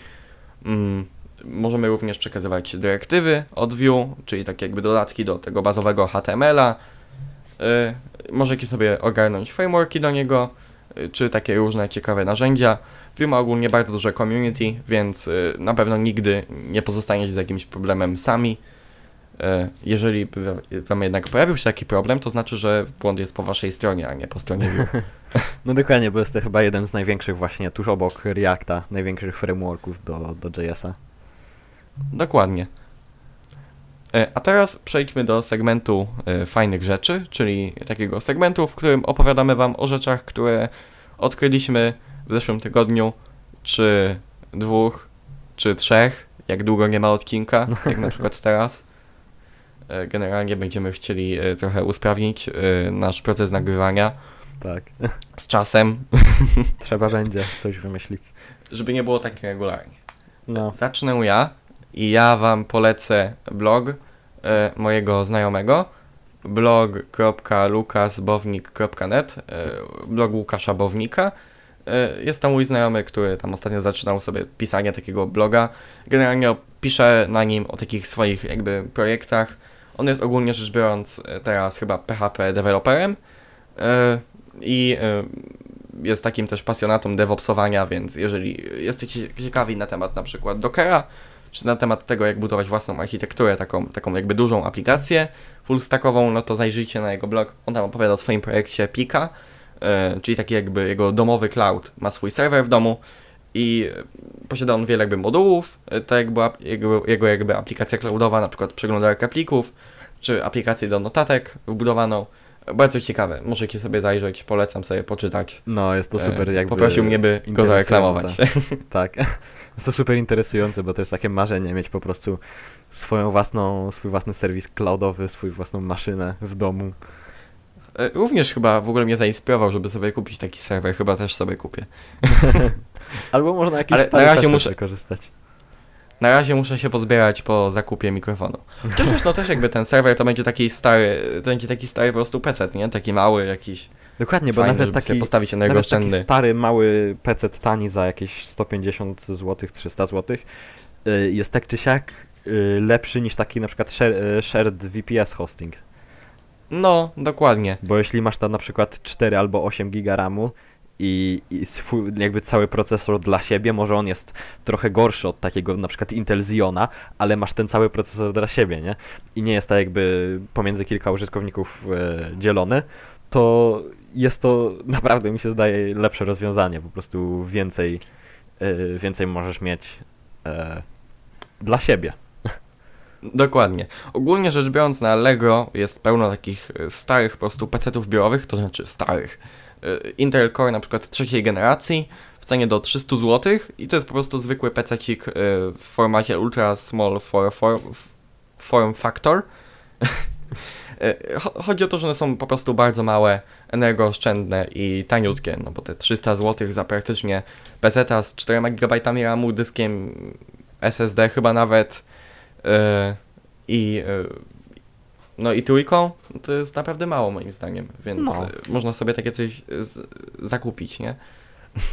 Mm, możemy również przekazywać dyrektywy od Vue, czyli takie jakby dodatki do tego bazowego HTML-a. Możecie sobie ogarnąć frameworki do niego, czy takie różne ciekawe narzędzia. Vue ma ogólnie bardzo duże community, więc y, na pewno nigdy nie pozostaniecie z jakimś problemem sami. E, Jeżeli wam jednak pojawił się taki problem, to znaczy, że błąd jest po waszej stronie, a nie po stronie Vue. <laughs> No dokładnie, bo jest to chyba jeden z największych właśnie, tuż obok Reacta, największych frameworków do, do JS-a. Dokładnie. E, A teraz przejdźmy do segmentu e, fajnych rzeczy, czyli takiego segmentu, w którym opowiadamy Wam o rzeczach, które odkryliśmy w zeszłym tygodniu, czy dwóch, czy trzech, jak długo nie ma odcinka, jak na przykład teraz. E, Generalnie będziemy chcieli e, trochę usprawnić e, nasz proces nagrywania Tak. z czasem, <laughs> Trzeba będzie coś wymyślić. żeby nie było tak regularnie. No, Zacznę ja i ja wam polecę blog mojego znajomego blog.lukasbownik.net blog Łukasza Bownika jest to mój znajomy, który tam ostatnio zaczynał sobie pisanie takiego bloga. Generalnie pisze na nim o takich swoich jakby projektach. On jest ogólnie rzecz biorąc e, teraz chyba PHP deweloperem e, i e, jest takim też pasjonatą DevOpsowania, więc jeżeli jesteście ciekawi na temat na przykład Dockera, czy na temat tego, jak budować własną architekturę, taką, taką jakby dużą aplikację full stackową, no to zajrzyjcie na jego blog. On tam opowiada o swoim projekcie Pika, e, czyli taki jakby jego domowy cloud. Ma swój serwer w domu i posiada on wiele jakby modułów, e, tak jak była jego, jego jakby aplikacja cloudowa, na przykład przeglądarka plików, czy aplikację do notatek wbudowaną. Bardzo ciekawe, możecie sobie zajrzeć, polecam sobie poczytać. no jest to super E, jakby... Poprosił mnie, by go zareklamować. <laughs> Tak. Jest to super interesujące, bo to jest takie marzenie mieć po prostu swoją własną, swój własny serwis cloudowy, swój własną maszynę w domu. E, Również chyba w ogóle mnie zainspirował, żeby sobie kupić taki serwer, chyba też sobie kupię. <laughs> Albo można jakiś Ale stary na razie muszę- wykorzystać. Na razie muszę się pozbierać po zakupie mikrofonu. Chociaż wiesz, no też jakby ten serwer to będzie taki stary, to będzie taki stary po prostu PC, nie? Taki mały jakiś, Dokładnie, bo fajny, nawet żeby sobie taki, postawić nawet taki stary, mały PC tani za jakieś 150 zł, 300 zł jest tak czy siak y, lepszy niż taki na przykład y, shared VPS hosting. No, dokładnie. Bo jeśli masz tam na przykład 4 albo 8 giga RAMu i, i swój, jakby cały procesor dla siebie, może on jest trochę gorszy od takiego na przykład Intel Xeona, ale masz ten cały procesor dla siebie, nie? I nie jest tak jakby pomiędzy kilka użytkowników e, dzielony, to jest to <laughs> naprawdę mi się zdaje lepsze rozwiązanie, po prostu więcej, e, więcej możesz mieć e, dla siebie. Dokładnie. Ogólnie rzecz biorąc na Allegro jest pełno takich e, starych po prostu PC-ów biurowych, to znaczy starych. E, Intel Core na przykład trzeciej generacji w cenie do 300 zł i to jest po prostu zwykły PC-cik e, w formacie ultra small for, for, form factor. <laughs> Cho- Chodzi o to, że one są po prostu bardzo małe, energooszczędne i taniutkie, no bo te 300 zł za praktycznie PC z 4 GB RAMu, dyskiem SSD chyba nawet i e, no i trójką to jest naprawdę mało moim zdaniem, więc No. e, można sobie takie coś zakupić, nie?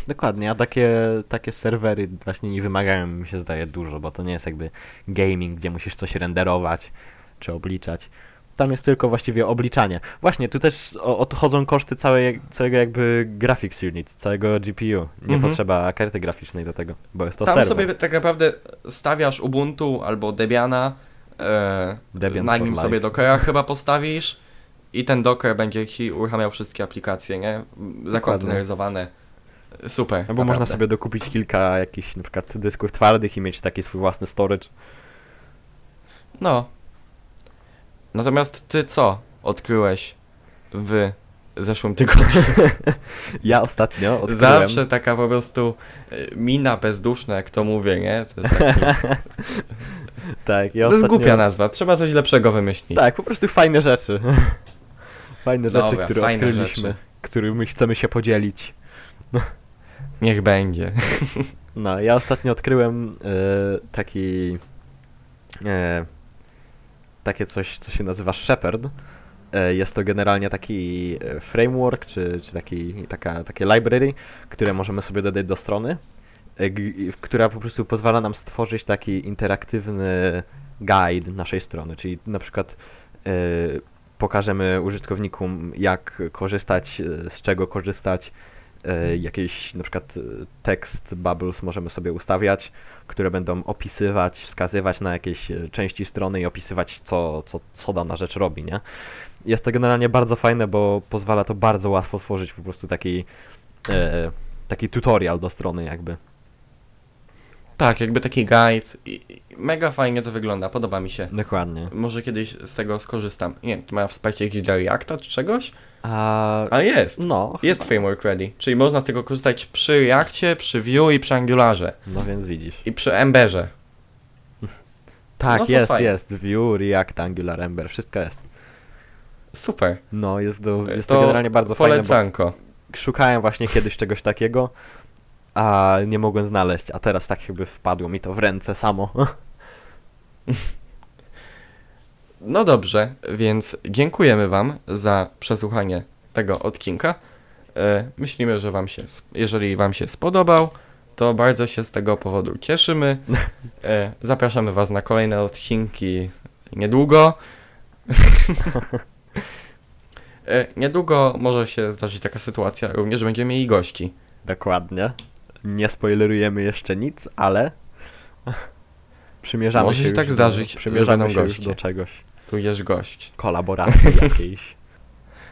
Dokładnie, a takie, takie serwery właśnie nie wymagają, mi się zdaje, dużo, bo to nie jest jakby gaming, gdzie musisz coś renderować czy obliczać. Tam jest tylko właściwie obliczanie. Właśnie, tu też odchodzą koszty całej, całego jakby graphics unit, całego GPU. Nie Mhm. potrzeba karty graficznej do tego, bo jest to Tam serwer. sobie tak naprawdę stawiasz Ubuntu albo Debiana, e, Debian na nim sobie Dockera chyba postawisz i ten Docker będzie ci uruchamiał wszystkie aplikacje, nie? Zakonteneryzowane. Super. Albo można naprawdę. sobie dokupić kilka jakichś na przykład dysków twardych i mieć taki swój własny storage. No. Natomiast ty co odkryłeś w zeszłym tygodniu? <laughs> Ja ostatnio odkryłem... Zawsze taka po prostu e, mina bezduszna, jak to mówię, nie? To jest, taki, <laughs> tak, ja to jest ostatnio... głupia nazwa, trzeba coś lepszego wymyślić. Tak, po prostu fajne rzeczy. <laughs> fajne rzeczy, Dobra, które fajne odkryliśmy, rzeczy. którymi chcemy się podzielić. Niech będzie. No, ja ostatnio odkryłem e, taki... E, takie coś, co się nazywa Shepherd. E, Jest to generalnie taki e, framework, czy, czy taki, taka, takie library, które możemy sobie dodać do strony, e, która po prostu pozwala nam stworzyć taki interaktywny guide naszej strony, czyli na przykład pokażemy użytkownikom, jak korzystać, z czego korzystać, e, jakieś na przykład e, tekst bubbles możemy sobie ustawiać, które będą opisywać, wskazywać na jakieś e, części strony i opisywać, co, co, co dana rzecz robi, nie? Jest to generalnie bardzo fajne, bo pozwala to bardzo łatwo tworzyć po prostu taki, taki tutorial do strony jakby. Tak, jakby taki guide. I, mega fajnie to wygląda, podoba mi się. Dokładnie. Może kiedyś z tego skorzystam. Nie wiem, to ma wsparcie jakieś dla Reacta czy czegoś? A, A jest. no, Jest framework ready, czyli można z tego korzystać przy Reactie, przy Vue i przy Angularze. no więc widzisz. I przy Emberze. Tak, No jest, fajnie. jest. Vue, React, Angular, Ember, wszystko jest. Super. No, jest to, jest to, To generalnie bardzo fajne, bo Polecanko. szukałem właśnie kiedyś czegoś takiego, a nie mogłem znaleźć, a teraz tak jakby wpadło mi to w ręce samo. No dobrze, więc dziękujemy Wam za przesłuchanie tego odcinka. E, myślimy, że Wam się, jeżeli Wam się spodobał, to bardzo się z tego powodu cieszymy. <laughs> E, zapraszamy Was na kolejne odcinki niedługo. <laughs> e, niedługo może się zdarzyć taka sytuacja, również że będziemy mieli gości. Dokładnie. Nie spoilerujemy jeszcze nic, ale <laughs> przymierzamy Może się się już tak do, zdarzyć, przymierzamy się już goście. do czegoś. Tu jest gość. Kolaboracji <laughs> jakiejś.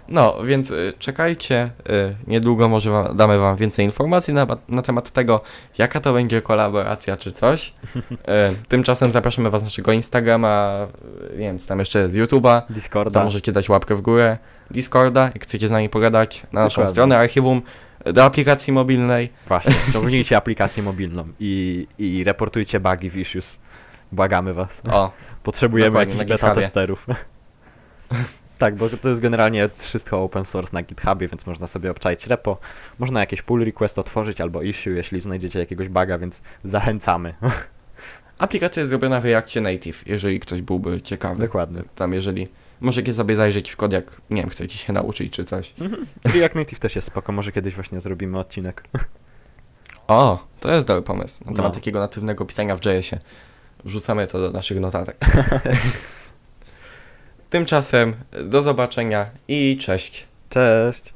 No, więc y, czekajcie. y, Niedługo może wam, damy Wam więcej informacji na, na temat tego, jaka to będzie kolaboracja czy coś. <laughs> Y, Tymczasem zapraszamy Was na naszego Instagrama, nie wiem, tam jeszcze jest, YouTube'a. Discorda. Tam możecie dać łapkę w górę. Discorda, jak chcecie z nami pogadać, na naszą Dokładnie. stronę archiwum do aplikacji mobilnej. Właśnie, <laughs> ściągnijcie aplikację mobilną i, i reportujcie bugi w issues. Błagamy was. O, Potrzebujemy jakichś beta testerów. <laughs> tak, bo to jest generalnie wszystko open source na GitHubie, więc można sobie obczaić repo. Można jakieś pull request otworzyć albo issue, jeśli znajdziecie jakiegoś buga, więc zachęcamy. <laughs> aplikacja jest zrobiona w Reactie Native, jeżeli ktoś byłby ciekawy. Dokładnie. Tam jeżeli, możecie sobie zajrzeć w kod, jak, nie wiem, chcecie się nauczyć czy coś. React Native też jest spoko, może kiedyś właśnie zrobimy odcinek. O, to jest dobry pomysł. Na temat No. takiego natywnego pisania w JS-ie. Wrzucamy to do naszych notatek. <laughs> Tymczasem do zobaczenia i cześć. Cześć!